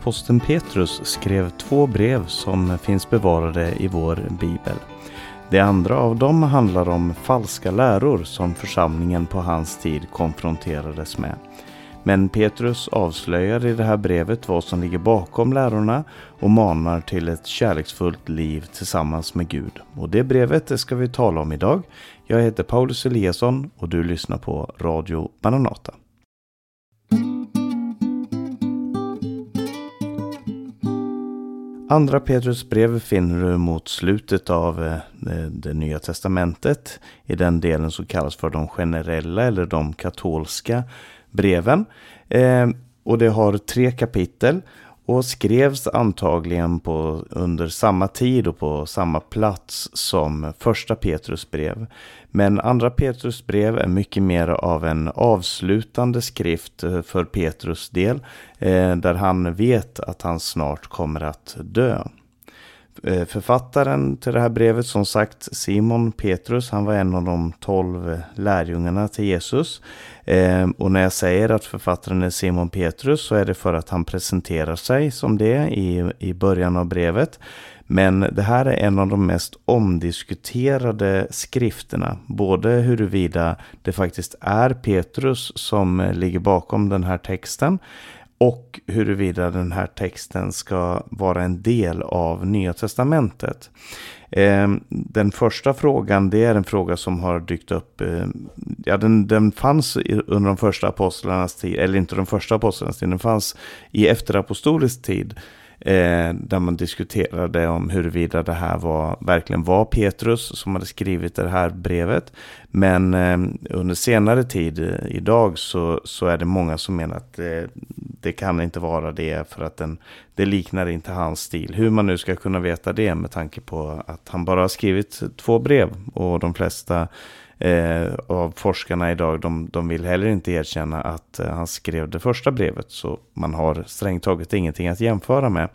aposteln Petrus skrev två brev som finns bevarade i vår bibel. Det andra av dem handlar om falska läror som församlingen på hans tid konfronterades med. Men Petrus avslöjar i det här brevet vad som ligger bakom lärorna och manar till ett kärleksfullt liv tillsammans med Gud. Och det brevet det ska vi tala om idag. Jag heter Paulus Eliasson och du lyssnar på Radio Maranata. Andra Petrus brev finner du mot slutet av eh, det Nya Testamentet i den delen som kallas för de generella eller de katolska breven. Eh, och det har tre kapitel och skrevs antagligen på, under samma tid och på samma plats som första Petrus brev. Men andra Petrus brev är mycket mer av en avslutande skrift för Petrus del, eh, där han vet att han snart kommer att dö. Eh, författaren till det här brevet, som sagt Simon Petrus, han var en av de tolv lärjungarna till Jesus. Ehm, och när jag säger att författaren är Simon Petrus så är det för att han presenterar sig som det i, i början av brevet. Men det här är en av de mest omdiskuterade skrifterna. Både huruvida det faktiskt är Petrus som ligger bakom den här texten och huruvida den här texten ska vara en del av Nya Testamentet. Ehm, den första frågan, det är en fråga som har dykt upp. Eh, ja, den, den fanns under de första apostlarnas tid, eller inte de första apostlarnas tid, den fanns i efterapostolisk tid. Eh, där man diskuterade om huruvida det här var, verkligen var Petrus som hade skrivit det här brevet. Men eh, under senare tid, eh, idag, så, så är det många som menar att det, det kan inte vara det för att den, det liknar inte hans stil. Hur man nu ska kunna veta det med tanke på att han bara har skrivit två brev och de flesta eh, av forskarna idag, de, de vill heller inte erkänna att eh, han skrev det första brevet. Så man har strängt taget ingenting att jämföra med.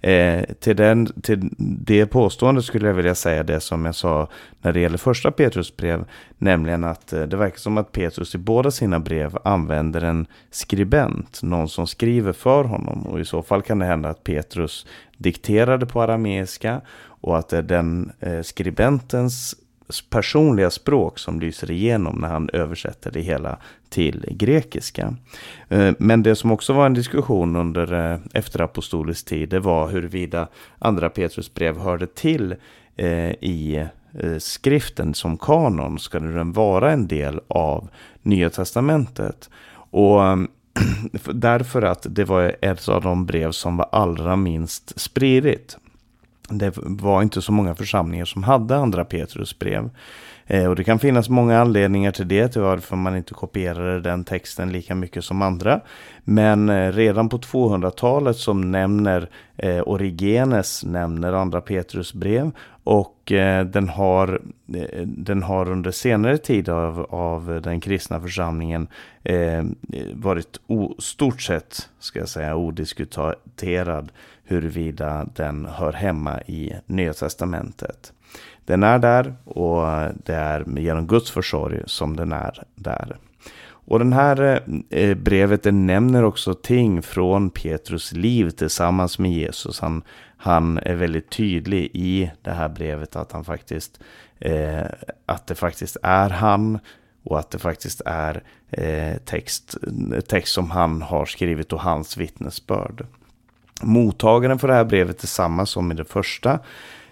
Eh, till, den, till det påståendet skulle jag vilja säga det som jag sa när det gäller första Petrus brev. Nämligen att eh, det verkar som att Petrus i båda sina brev använder en skribent. Någon som skriver för honom. Och i så fall kan det hända att Petrus dikterade på arameiska. Och att det är den eh, skribentens personliga språk som lyser igenom när han översätter det hela till grekiska. Eh, men det som också var en diskussion under eh, efterapostolisk tid, det var huruvida andra Petrus brev hörde till eh, i skriften som kanon. Ska den vara en del av Nya Testamentet? Och därför att det var ett av de brev som var allra minst spridigt det var inte så många församlingar som hade andra Petrus brev. Eh, och det kan finnas många anledningar till det, till varför man inte kopierade den texten lika mycket som andra. Men eh, redan på 200-talet som nämner eh, Origenes nämner andra Petrus brev och eh, den, har, eh, den har under senare tid av, av den kristna församlingen eh, varit o, stort sett, ska jag säga, odiskuterad huruvida den hör hemma i Nya Testamentet. Den är där och det är genom Guds försorg som den är där. Och den här eh, brevet det nämner också ting från Petrus liv tillsammans med Jesus. Han, han är väldigt tydlig i det här brevet att han faktiskt eh, att det faktiskt är han och att det faktiskt är eh, text, text som han har skrivit och hans vittnesbörd. Mottagaren för det här brevet är samma som i det första.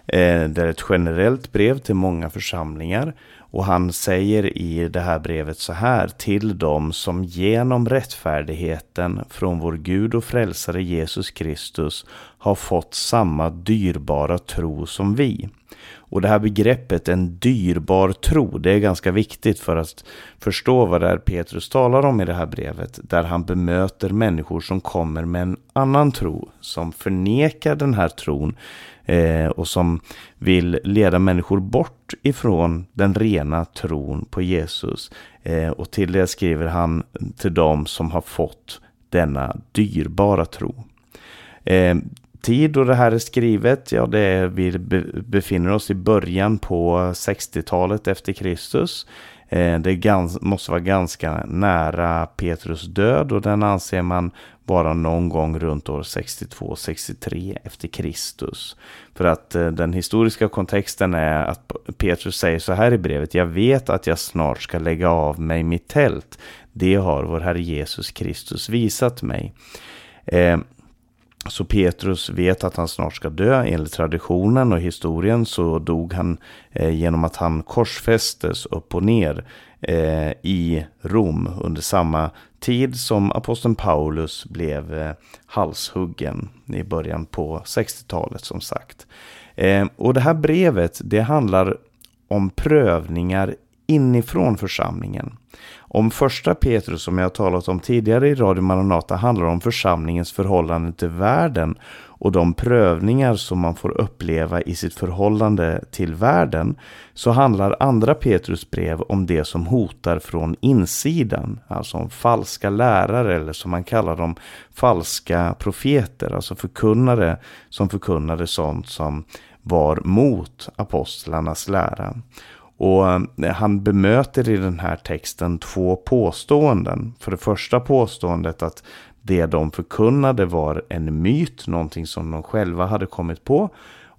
Eh, det är ett generellt brev till många församlingar. Och han säger i det här brevet så här till dem som genom rättfärdigheten från vår Gud och frälsare Jesus Kristus har fått samma dyrbara tro som vi. Och det här begreppet en dyrbar tro, det är ganska viktigt för att förstå vad det är Petrus talar om i det här brevet. Där han bemöter människor som kommer med en annan tro, som förnekar den här tron eh, och som vill leda människor bort ifrån den rena tron på Jesus. Eh, och till det skriver han till dem som har fått denna dyrbara tro. Eh, tid då det här är skrivet, ja det är, vi befinner oss i början på 60-talet efter Kristus. Eh, det gans, måste vara ganska nära Petrus död och den anser man vara någon gång runt år 62-63 efter Kristus. För att eh, den historiska kontexten är att Petrus säger så här i brevet. Jag vet att jag snart ska lägga av mig mitt tält. Det har vår Herre Jesus Kristus visat mig. Eh, så Petrus vet att han snart ska dö. Enligt traditionen och historien så dog han eh, genom att han korsfästes upp och ner eh, i Rom under samma tid som aposteln Paulus blev eh, halshuggen i början på 60-talet som sagt. Eh, och det här brevet det handlar om prövningar inifrån församlingen. Om första Petrus som jag talat om tidigare i Radio Maranata handlar om församlingens förhållande till världen och de prövningar som man får uppleva i sitt förhållande till världen så handlar andra Petrus brev om det som hotar från insidan, alltså om falska lärare eller som man kallar dem falska profeter, alltså förkunnare som förkunnade sånt som var mot apostlarnas lära. Och eh, han bemöter i den här texten två påståenden. För det första påståendet att det de förkunnade var en myt, någonting som de själva hade kommit på.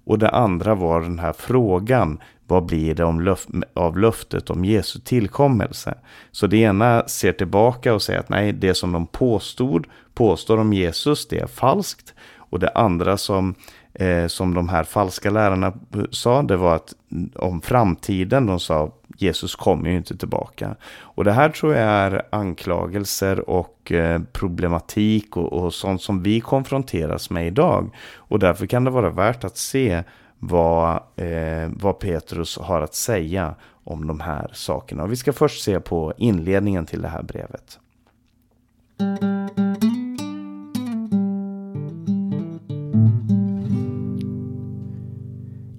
Och det andra var den här frågan, vad blir det om löf av löftet om Jesu tillkommelse? Så det ena ser tillbaka och säger att nej, det som de påstod, påstår om Jesus, det är falskt. Och det andra som eh, som de här falska lärarna sa, det var att om framtiden, de sa Jesus kommer ju inte tillbaka. Och det här tror jag är anklagelser och eh, problematik och, och sånt som vi konfronteras med idag. Och därför kan det vara värt att se vad, eh, vad Petrus har att säga om de här sakerna. Och vi ska först se på inledningen till det här brevet.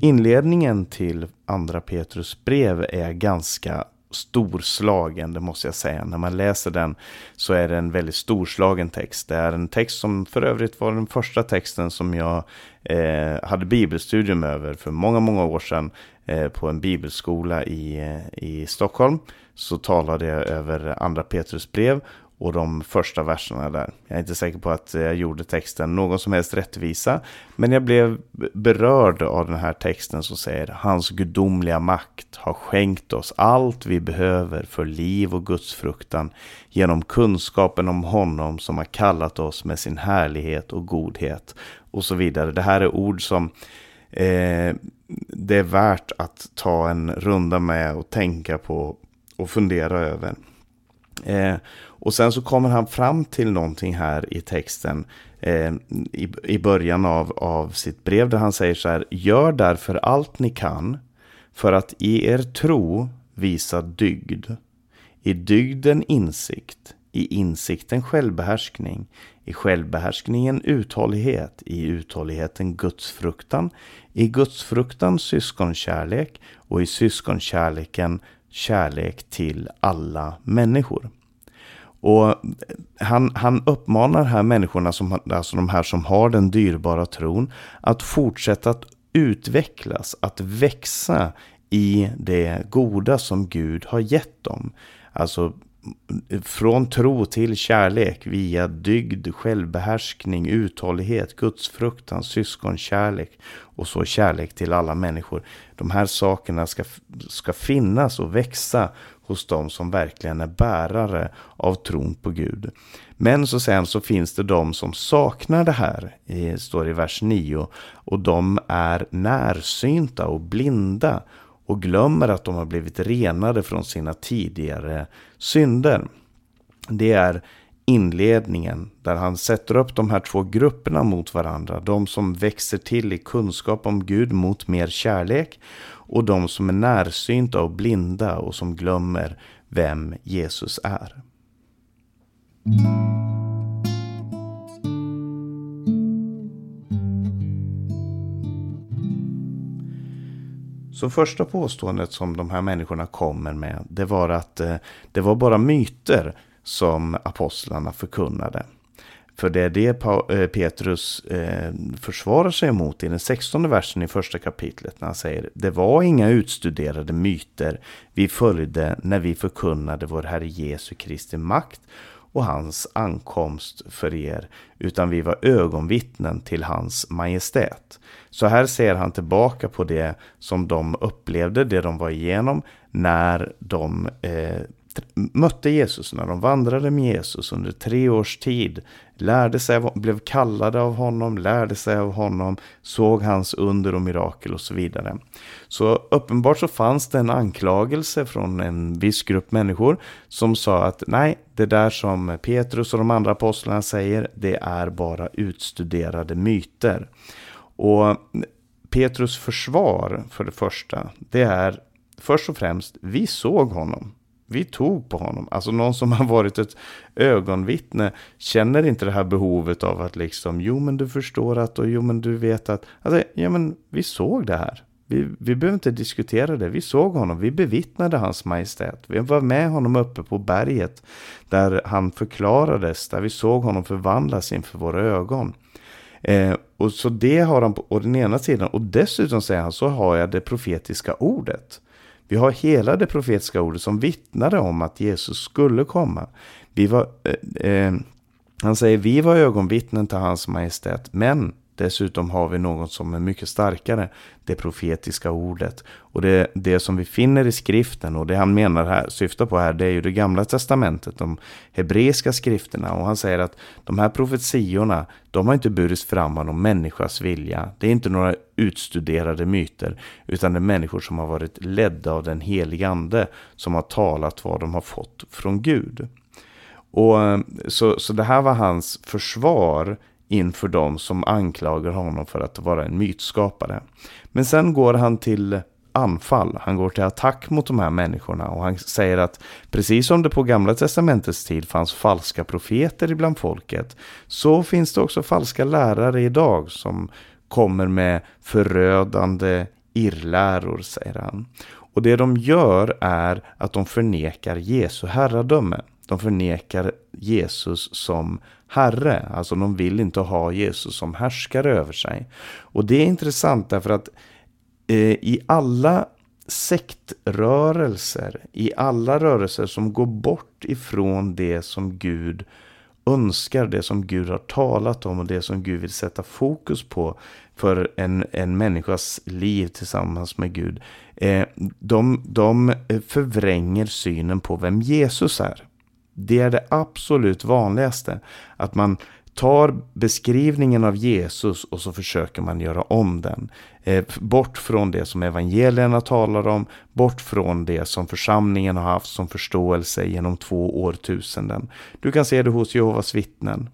Inledningen till andra Petrus brev är ganska storslagen, det måste jag säga. När man läser den så är det en väldigt storslagen text. Det är en text som för övrigt var den första texten som jag eh, hade bibelstudium över för många, många år sedan eh, på en bibelskola i, eh, i Stockholm. Så talade jag över andra Petrus brev och de första verserna där. Jag är inte säker på att jag gjorde texten någon som helst rättvisa. Men jag blev berörd av den här texten som säger Hans gudomliga makt har skänkt oss allt vi behöver för liv och gudsfruktan genom kunskapen om honom som har kallat oss med sin härlighet och godhet och så vidare. Det här är ord som eh, det är värt att ta en runda med och tänka på och fundera över. Eh, och sen så kommer han fram till någonting här i texten eh, i, i början av, av sitt brev där han säger så här. Gör därför allt ni kan för att i er tro visa dygd. I dygden insikt, i insikten självbehärskning, i självbehärskningen uthållighet, i uthålligheten gudsfruktan, i gudsfruktan syskonkärlek och i syskonkärleken kärlek till alla människor. Och han, han uppmanar här människorna, som, alltså de här som har den dyrbara tron, att fortsätta att utvecklas, att växa i det goda som Gud har gett dem. Alltså från tro till kärlek via dygd, självbehärskning, uthållighet, gudsfruktan, syskonkärlek och så kärlek till alla människor. De här sakerna ska, ska finnas och växa hos de som verkligen är bärare av tron på Gud. Men så sen så finns det de som saknar det här, det står i vers 9, och de är närsynta och blinda och glömmer att de har blivit renade från sina tidigare synder. Det är inledningen där han sätter upp de här två grupperna mot varandra. De som växer till i kunskap om Gud mot mer kärlek och de som är närsynta och blinda och som glömmer vem Jesus är. Så första påståendet som de här människorna kommer med, det var att eh, det var bara myter som apostlarna förkunnade. För det är det eh, Petrus eh, försvarar sig emot i den 16 versen i första kapitlet när han säger Det var inga utstuderade myter vi följde när vi förkunnade vår Herre Jesu Kristi makt och hans ankomst för er, utan vi var ögonvittnen till hans majestät. Så här ser han tillbaka på det som de upplevde, det de var igenom, när de eh, mötte Jesus, när de vandrade med Jesus under tre års tid, lärde sig, blev kallade av honom, lärde sig av honom, såg hans under och mirakel och så vidare. Så uppenbart så fanns det en anklagelse från en viss grupp människor som sa att nej, det där som Petrus och de andra apostlarna säger, det är bara utstuderade myter. Och Petrus försvar för det första, det är först och främst, vi såg honom. Vi tog på honom. Alltså någon som har varit ett ögonvittne känner inte det här behovet av att liksom, jo men du förstår att och jo men du vet att, alltså, ja men vi såg det här. Vi, vi behöver inte diskutera det. Vi såg honom, vi bevittnade hans majestät. Vi var med honom uppe på berget där han förklarades, där vi såg honom förvandlas inför våra ögon. Eh, och så det har han på den ena sidan. Och dessutom säger han så har jag det profetiska ordet. Vi har hela det profetiska ordet som vittnade om att Jesus skulle komma. Vi var, eh, eh, han säger vi var ögonvittnen till hans majestät, men Dessutom har vi något som är mycket starkare, det profetiska ordet. Och det, det som vi finner i skriften och det han menar här, syftar på här, det är ju det gamla testamentet, de hebreiska skrifterna. Och han säger att de här profetiorna, de har inte burits fram av någon människas vilja. Det är inte några utstuderade myter, utan det är människor som har varit ledda av den helige ande, som har talat vad de har fått från Gud. Och eh, så, så det här var hans försvar inför dem som anklagar honom för att vara en mytskapare. Men sen går han till anfall. Han går till attack mot de här människorna och han säger att precis som det på gamla testamentets tid fanns falska profeter ibland folket så finns det också falska lärare idag som kommer med förödande irrläror, säger han. Och det de gör är att de förnekar Jesu herradöme. De förnekar Jesus som herre. Alltså de vill inte ha Jesus som härskare över sig. Och det är intressant därför att eh, i alla sektrörelser, i alla rörelser som går bort ifrån det som Gud önskar, det som Gud har talat om och det som Gud vill sätta fokus på för en, en människas liv tillsammans med Gud. Eh, de, de eh, förvränger synen på vem Jesus är. Det är det absolut vanligaste. Att man tar beskrivningen av Jesus och så försöker man göra om den. Eh, bort från det som evangelierna talar om, bort från det som församlingen har haft som förståelse genom två årtusenden. Du kan se det hos Jehovas vittnen.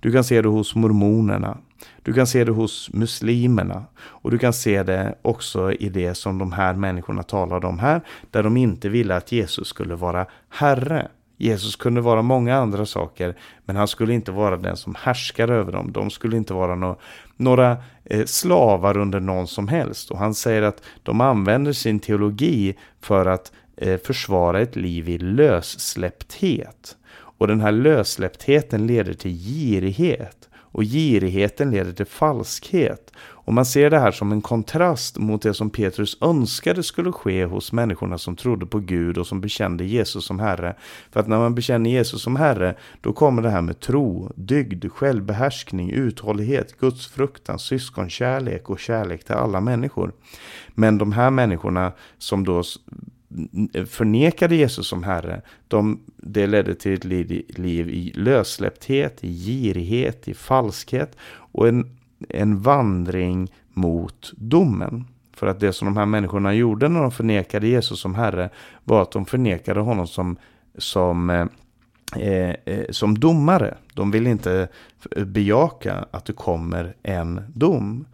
Du kan se det hos mormonerna. Du kan se det hos muslimerna. Och du kan se det också i det som de här människorna talade om här, där de inte ville att Jesus skulle vara Herre. Jesus kunde vara många andra saker, men han skulle inte vara den som härskar över dem. De skulle inte vara no några eh, slavar under någon som helst. Och han säger att de använder sin teologi för att eh, försvara ett liv i lössläppthet. Och den här lössläpptheten leder till girighet. Och girigheten leder till falskhet. Och man ser det här som en kontrast mot det som Petrus önskade skulle ske hos människorna som trodde på Gud och som bekände Jesus som Herre. För att när man bekänner Jesus som Herre, då kommer det här med tro, dygd, självbehärskning, uthållighet, gudsfruktan, syskonkärlek och kärlek till alla människor. Men de här människorna som då förnekade Jesus som Herre, de, det ledde till ett liv i lössläppthet, i girighet, i falskhet och en en vandring mot domen. För att det som de här människorna gjorde när de förnekade Jesus som Herre var att de förnekade honom som, som, eh, eh, eh som domare. De vill inte bejaka att det kommer en dom.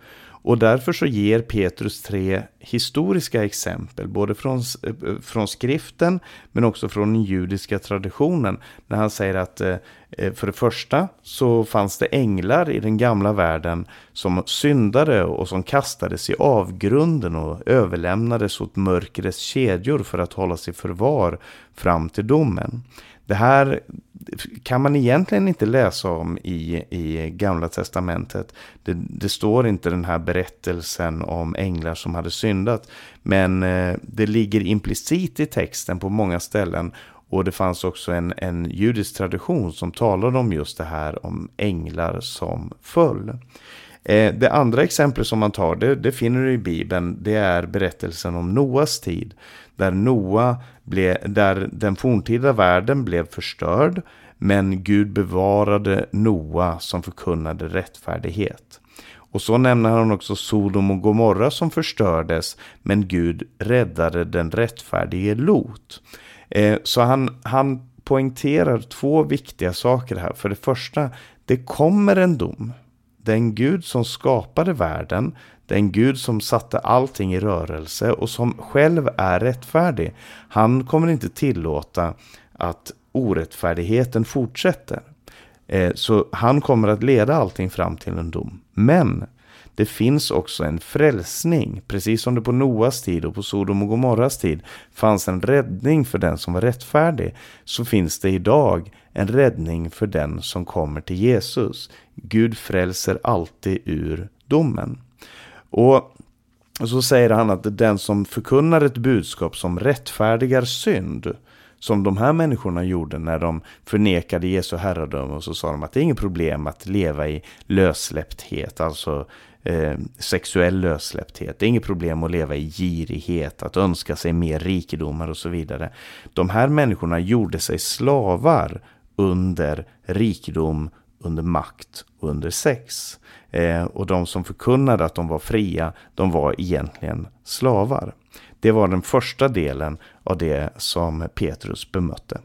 Och därför så ger Petrus tre historiska exempel, både från, eh, från skriften men också från den judiska traditionen. När han säger att eh, eh, för det första så fanns det änglar i den gamla världen som syndade och som kastades i avgrunden och överlämnades åt mörkrets kedjor för att hållas i förvar fram till domen. Det här kan man egentligen inte läsa om i, i Gamla Testamentet. Det, det, står inte den här berättelsen om änglar som hade syndat. Men eh, det ligger implicit i texten på många ställen. Och det fanns också en, en judisk tradition som talade om just det här om änglar som föll. Eh, det andra exemplet som man tar, det, det finner du i Bibeln, det är berättelsen om Noas tid. Där Noa ble, där den forntida världen blev förstörd, men Gud bevarade Noa som förkunnade rättfärdighet. Och så nämner han också Sodom och Gomorra som förstördes, men Gud räddade den rättfärdige Lot. Eh, så han, han poängterar två viktiga saker här. För det första, det kommer en dom. Den Gud som skapade världen, den Gud som satte allting i rörelse och som själv är rättfärdig. Han kommer inte tillåta att orättfärdigheten fortsätter. Eh, så han kommer att leda allting fram till en dom. Men det finns också en frälsning. Precis som det på Noas tid och på Sodom och Gomorras tid fanns en räddning för den som var rättfärdig. Så finns det idag en räddning för den som kommer till Jesus. Gud frälser alltid ur domen. Och så säger han att den som förkunnar ett budskap som rättfärdigar synd som de här människorna gjorde när de förnekade Jesu herradöme och så sa de att det är inget problem att leva i lössläppthet, alltså eh, sexuell lössläppthet. Det är inget problem att leva i girighet, att önska sig mer rikedomar och så vidare. De här människorna gjorde sig slavar under rikedom, under makt och under sex. Eh, och de som förkunnade att de var fria, de var egentligen slavar. Det var den första delen av det som Petrus bemötte.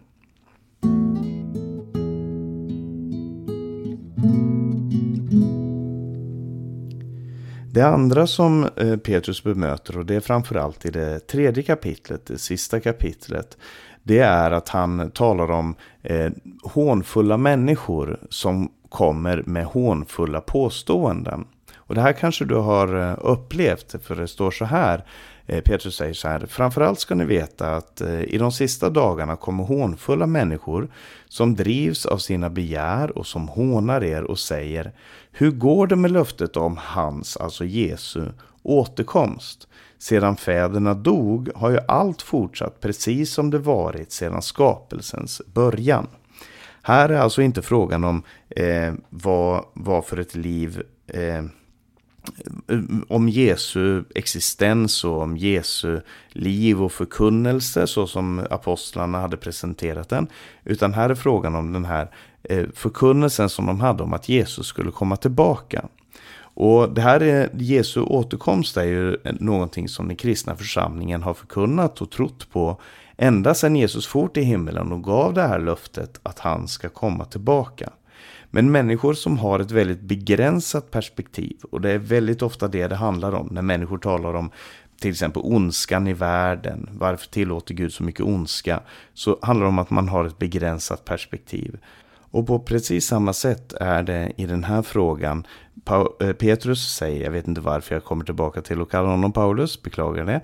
Det andra som eh, Petrus bemöter, och det är framförallt i det tredje kapitlet, det sista kapitlet, det är att han talar om eh, hånfulla människor som kommer med hånfulla påståenden. Och det här kanske du har eh, upplevt, för det står så här. Eh, Petrus säger så här, framförallt ska ni veta att eh, i de sista dagarna kommer hånfulla människor som drivs av sina begär och som hånar er och säger, hur går det med löftet om hans, alltså Jesu, återkomst? Sedan fäderna dog har ju allt fortsatt precis som det varit sedan skapelsens början. Här är alltså inte frågan om eh, vad, vad för ett liv eh, om Jesu existens och om Jesu liv och förkunnelse så som apostlarna hade presenterat den. Utan här är frågan om den här eh, förkunnelsen som de hade om att Jesus skulle komma tillbaka. Och det här är Jesu återkomst är ju någonting som den kristna församlingen har förkunnat och trott på ända sedan Jesus for till himmelen och gav det här löftet att han ska komma tillbaka. Men människor som har ett väldigt begränsat perspektiv, och det är väldigt ofta det det handlar om när människor talar om till exempel ondskan i världen, varför tillåter Gud så mycket ondska? Så handlar det om att man har ett begränsat perspektiv. Och på precis samma sätt är det i den här frågan. Eh, Petrus säger, jag vet inte varför jag kommer tillbaka till att kalla honom Paulus, beklagar det.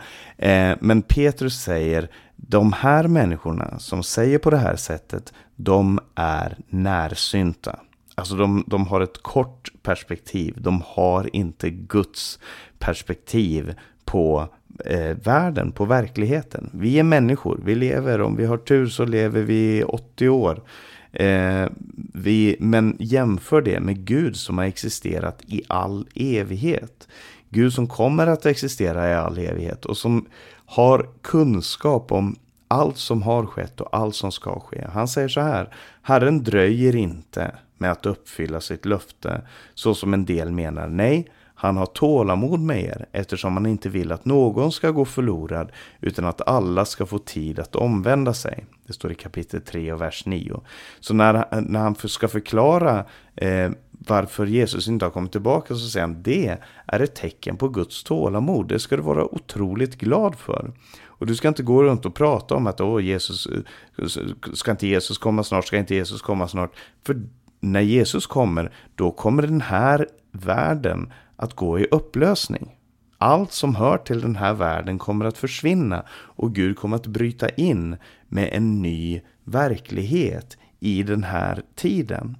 Eh, men Petrus säger, de här människorna som säger på det här sättet, de är närsynta. Alltså de, de har ett kort perspektiv. De har inte Guds perspektiv på eh, världen, på verkligheten. Vi är människor. Vi lever, om vi har tur så lever vi 80 år. Eh, vi, men jämför det med Gud som har existerat i all evighet. Gud som kommer att existera i all evighet och som har kunskap om allt som har skett och allt som ska ske. Han säger så här, Herren dröjer inte med att uppfylla sitt löfte, så som en del menar. Nej, han har tålamod med er eftersom han inte vill att någon ska gå förlorad utan att alla ska få tid att omvända sig. Det står i kapitel 3 och vers 9. Så när, när han ska förklara eh, varför Jesus inte har kommit tillbaka så säger han det är ett tecken på Guds tålamod. Det ska du vara otroligt glad för. Och du ska inte gå runt och prata om att Åh, Jesus, eh, ska inte Jesus komma snart, ska inte Jesus komma snart. För när Jesus kommer, då kommer den här världen att gå i upplösning. Allt som hör till den här världen kommer att försvinna och Gud kommer att bryta in med en ny verklighet i den här tiden.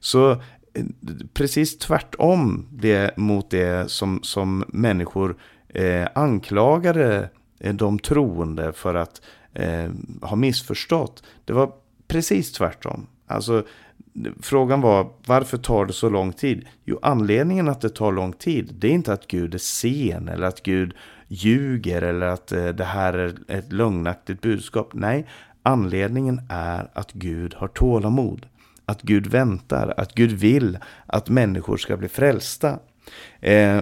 Så eh, precis tvärtom det, mot det som, som människor eh, anklagade eh, de troende för att eh, ha missförstått. Det var precis tvärtom. Alltså, frågan var varför tar det så lång tid? Jo, anledningen att det tar lång tid, det är inte att Gud är sen eller att Gud ljuger eller att eh, det här är ett lögnaktigt budskap. Nej, anledningen är att Gud har tålamod. Att Gud väntar, att Gud vill att människor ska bli frälsta. Eh,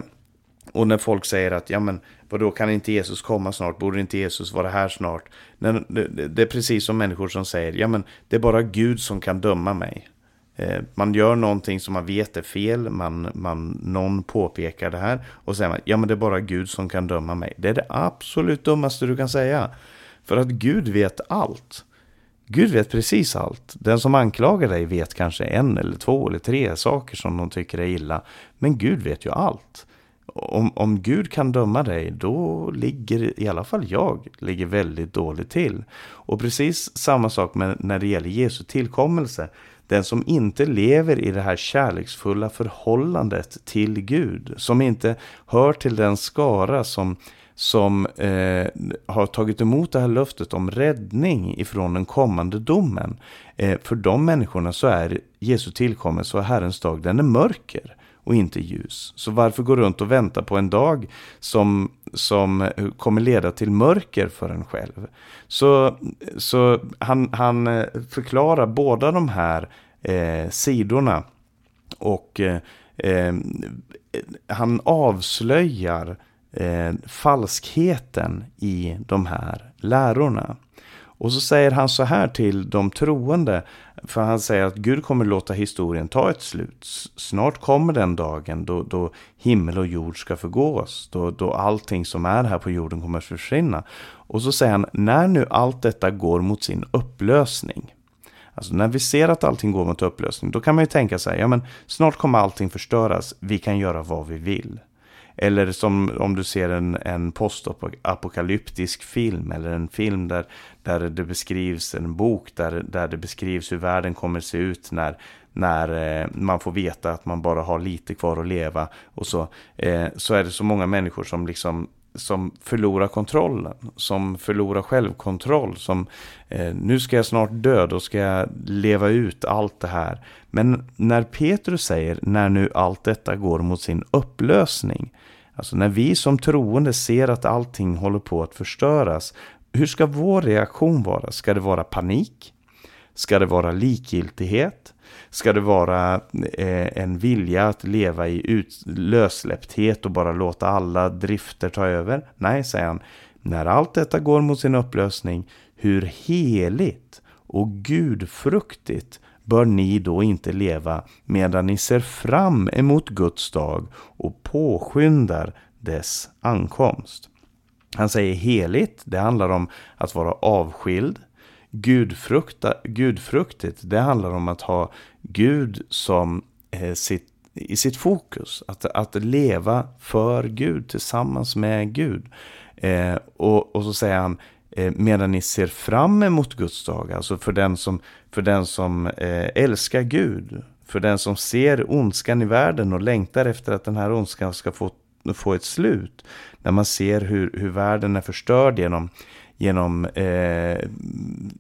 och när folk säger att, ja men vadå kan inte Jesus komma snart? Borde inte Jesus vara här snart? Det är precis som människor som säger, ja men det är bara Gud som kan döma mig. Eh, man gör någonting som man vet är fel, man, man, någon påpekar det här och säger man, ja men det är bara Gud som kan döma mig. Det är det absolut dummaste du kan säga. För att Gud vet allt. Gud vet precis allt. Den som anklagar dig vet kanske en eller två eller tre saker som de tycker är illa. Men Gud vet ju allt. Om, om Gud kan döma dig, då ligger i alla fall jag ligger väldigt dåligt till. Och precis samma sak med, när det gäller Jesu tillkommelse. Den som inte lever i det här kärleksfulla förhållandet till Gud, som inte hör till den skara som, som eh, har tagit emot det här löftet om räddning ifrån den kommande domen. Eh, för de människorna så är Jesu tillkommelse och Herrens dag, den är mörker och inte ljus. Så varför gå runt och vänta på en dag som, som kommer leda till mörker för en själv? Så, så han, han eh, förklarar båda de här eh, sidorna och eh, eh han avslöjar eh, falskheten i de här lärorna. Och så säger han så här till de troende. För han säger att Gud kommer låta historien ta ett slut. Snart kommer den dagen då, då himmel och jord ska förgås. Då, då allting som är här på jorden kommer att försvinna. Och så säger han, när nu allt detta går mot sin upplösning. Alltså när vi ser att allting går mot upplösning, då kan man ju tänka sig, ja men snart kommer allting förstöras, vi kan göra vad vi vill. Eller som om du ser en, en postapokalyptisk film eller en film där, där det beskrivs, en bok där, där det beskrivs hur världen kommer se ut när, när eh, man får veta att man bara har lite kvar att leva. Och så, eh, så är det så många människor som liksom som förlorar kontrollen, som förlorar självkontroll, som eh, nu ska jag snart dö, då ska jag leva ut allt det här. Men när Petrus säger, när nu allt detta går mot sin upplösning, alltså när vi som troende ser att allting håller på att förstöras, hur ska vår reaktion vara? Ska det vara panik? Ska det vara likgiltighet? Ska det vara eh, en vilja att leva i ut, lössläppthet och bara låta alla drifter ta över? Nej, säger han. När allt detta går mot sin upplösning, hur heligt och gudfruktigt bör ni då inte leva medan ni ser fram emot Guds dag och påskyndar dess ankomst. Han säger heligt, det handlar om att vara avskild, Gudfrukta, gudfruktigt, det handlar om att ha Gud som eh, sitt, i sitt fokus. Att, att leva för Gud, tillsammans med Gud. Eh, och, och så säger han, eh, medan ni ser fram emot Guds dag, alltså för den som, för den som eh, älskar Gud, för den som ser ondskan i världen och längtar efter att den här ondskan ska få, få ett slut. När man ser hur, hur världen är förstörd genom genom eh,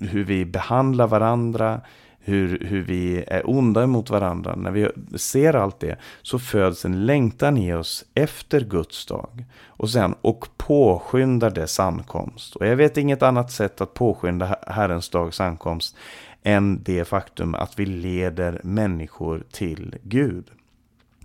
hur vi behandlar varandra, hur, hur vi är onda mot varandra. När vi ser allt det så föds en längtan i oss efter Guds dag. Och sen, och påskyndar dess ankomst. Och jag vet inget annat sätt att påskynda Herrens dags ankomst än det faktum att vi leder människor till Gud.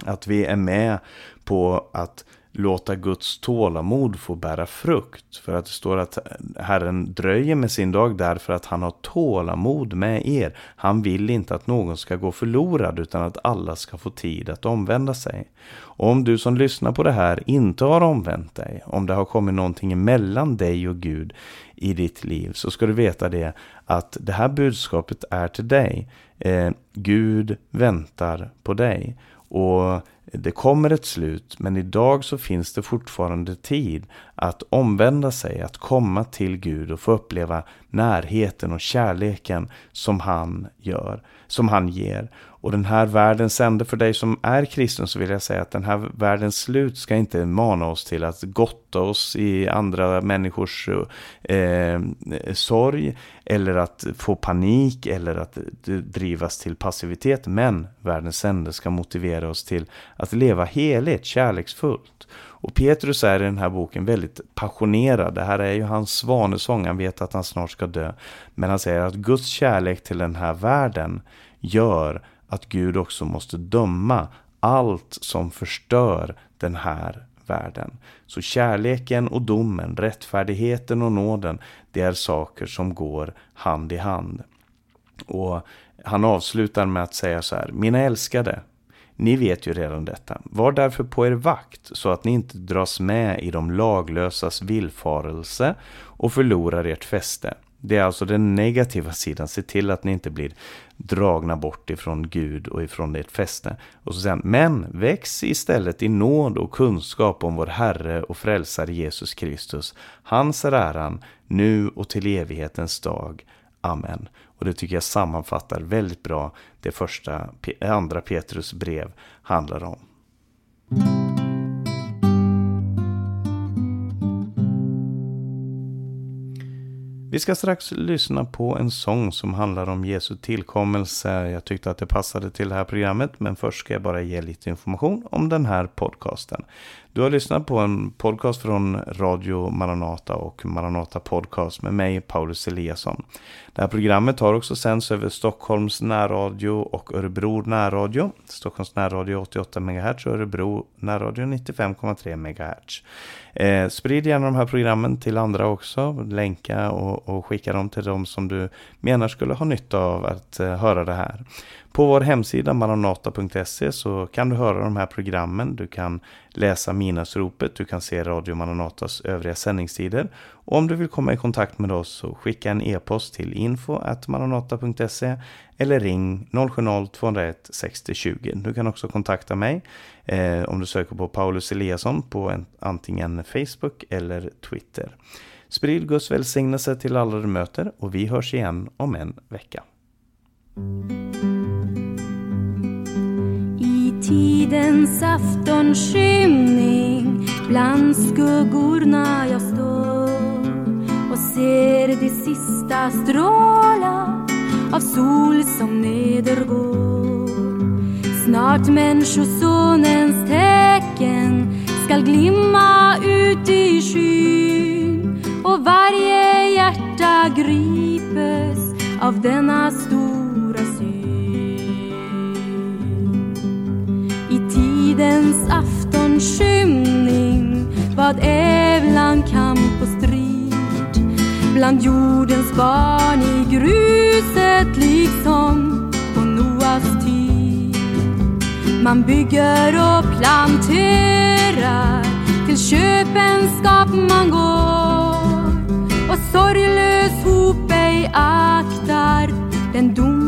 Att vi är med på att låta Guds tålamod få bära frukt. För att det står att Herren dröjer med sin dag därför att han har tålamod med er. Han vill inte att någon ska gå förlorad utan att alla ska få tid att omvända sig. Och om du som lyssnar på det här inte har omvänt dig, om det har kommit någonting emellan dig och Gud i ditt liv, så ska du veta det att det här budskapet är till dig. Eh, Gud väntar på dig. Och det kommer ett slut, men idag så finns det fortfarande tid att omvända sig, att komma till Gud och få uppleva närheten och kärleken som han gör, som han ger. Och den här världens ände för dig som är kristen så vill jag säga att den här världens slut ska inte mana oss till att gotta oss i andra människors eh, sorg eller att få panik eller att drivas till passivitet. Men världens ände ska motivera oss till att leva heligt, kärleksfullt. Och Petrus är i den här boken väldigt passionerad. Det här är ju hans svanesång, han vet att han snart ska dö. Men han säger att Guds kärlek till den här världen gör att Gud också måste döma allt som förstör den här världen. Så kärleken och domen, rättfärdigheten och nåden, det är saker som går hand i hand. Och han avslutar med att säga så här, mina älskade, ni vet ju redan detta. Var därför på er vakt så att ni inte dras med i de laglösas villfarelse och förlorar ert fäste. Det är alltså den negativa sidan. Se till att ni inte blir dragna bort ifrån Gud och ifrån ert fäste. Och så sen, men väx istället i nåd och kunskap om vår Herre och Frälsare Jesus Kristus. Hans är äran, nu och till evighetens dag. Amen. Och det tycker jag sammanfattar väldigt bra det första, andra Petrus brev handlar om. Vi ska strax lyssna på en sång som handlar om Jesu tillkommelse. Jag tyckte att det passade till det här programmet, men först ska jag bara ge lite information om den här podcasten. Du har lyssnat på en podcast från Radio Maranata och Maranata Podcast med mig, Paulus Eliasson. Det här programmet har också sänds över Stockholms närradio och Örebro närradio. Stockholms närradio 88 MHz och Örebro närradio 95,3 MHz. Eh, sprid gärna de här programmen till andra också. Länka och, och skicka dem till de som du menar skulle ha nytta av att eh, höra det här. På vår hemsida maranata.se så kan du höra de här programmen. Du kan läsa Minasropet, du kan se Radio Maranatas övriga sändningstider. Och om du vill komma i kontakt med oss så skicka en e-post till info.maranata.se eller ring 070-201 60 20. Du kan också kontakta mig eh, om du söker på Paulus Eliasson på en, antingen Facebook eller Twitter. Sprid Guds välsignelse till alla du möter och vi hörs igen om en vecka. Tidens aftonskymning bland skuggorna jag står och ser de sista strålar av sol som nedergår. Snart Människosonens tecken skall glimma ut i skyn och varje hjärta gripes av denna stora tidens aftonskymning. Vad är bland kamp och strid? Bland jordens barn i gruset liksom på Noas tid. Man bygger och planterar till köpenskap man går. Och sorglös hop ej aktar den dom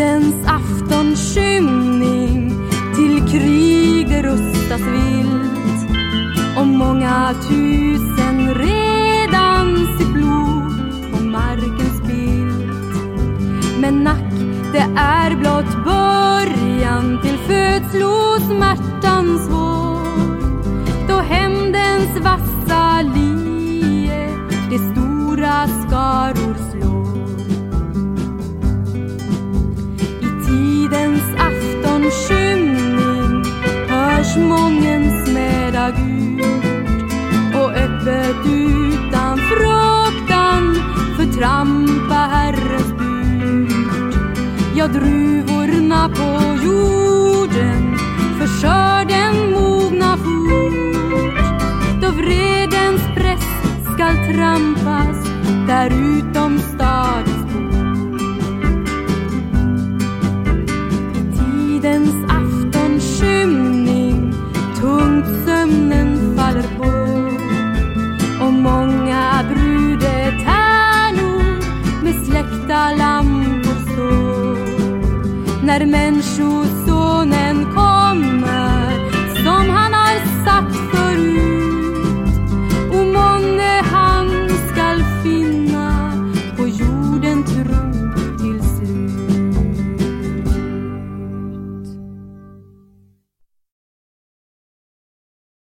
tidens aftonskymning till krig det rustas vilt och många tusen redan sitt blod på marken spillt. Men nack, det är blott början till födslosmärtans vår då hämndens vassa lie de stora skaror och utan fruktan. Förtrampa Herrens bud. Ja, druvorna på jorden. För skörden mogna fort då vredens press skall trampas där utom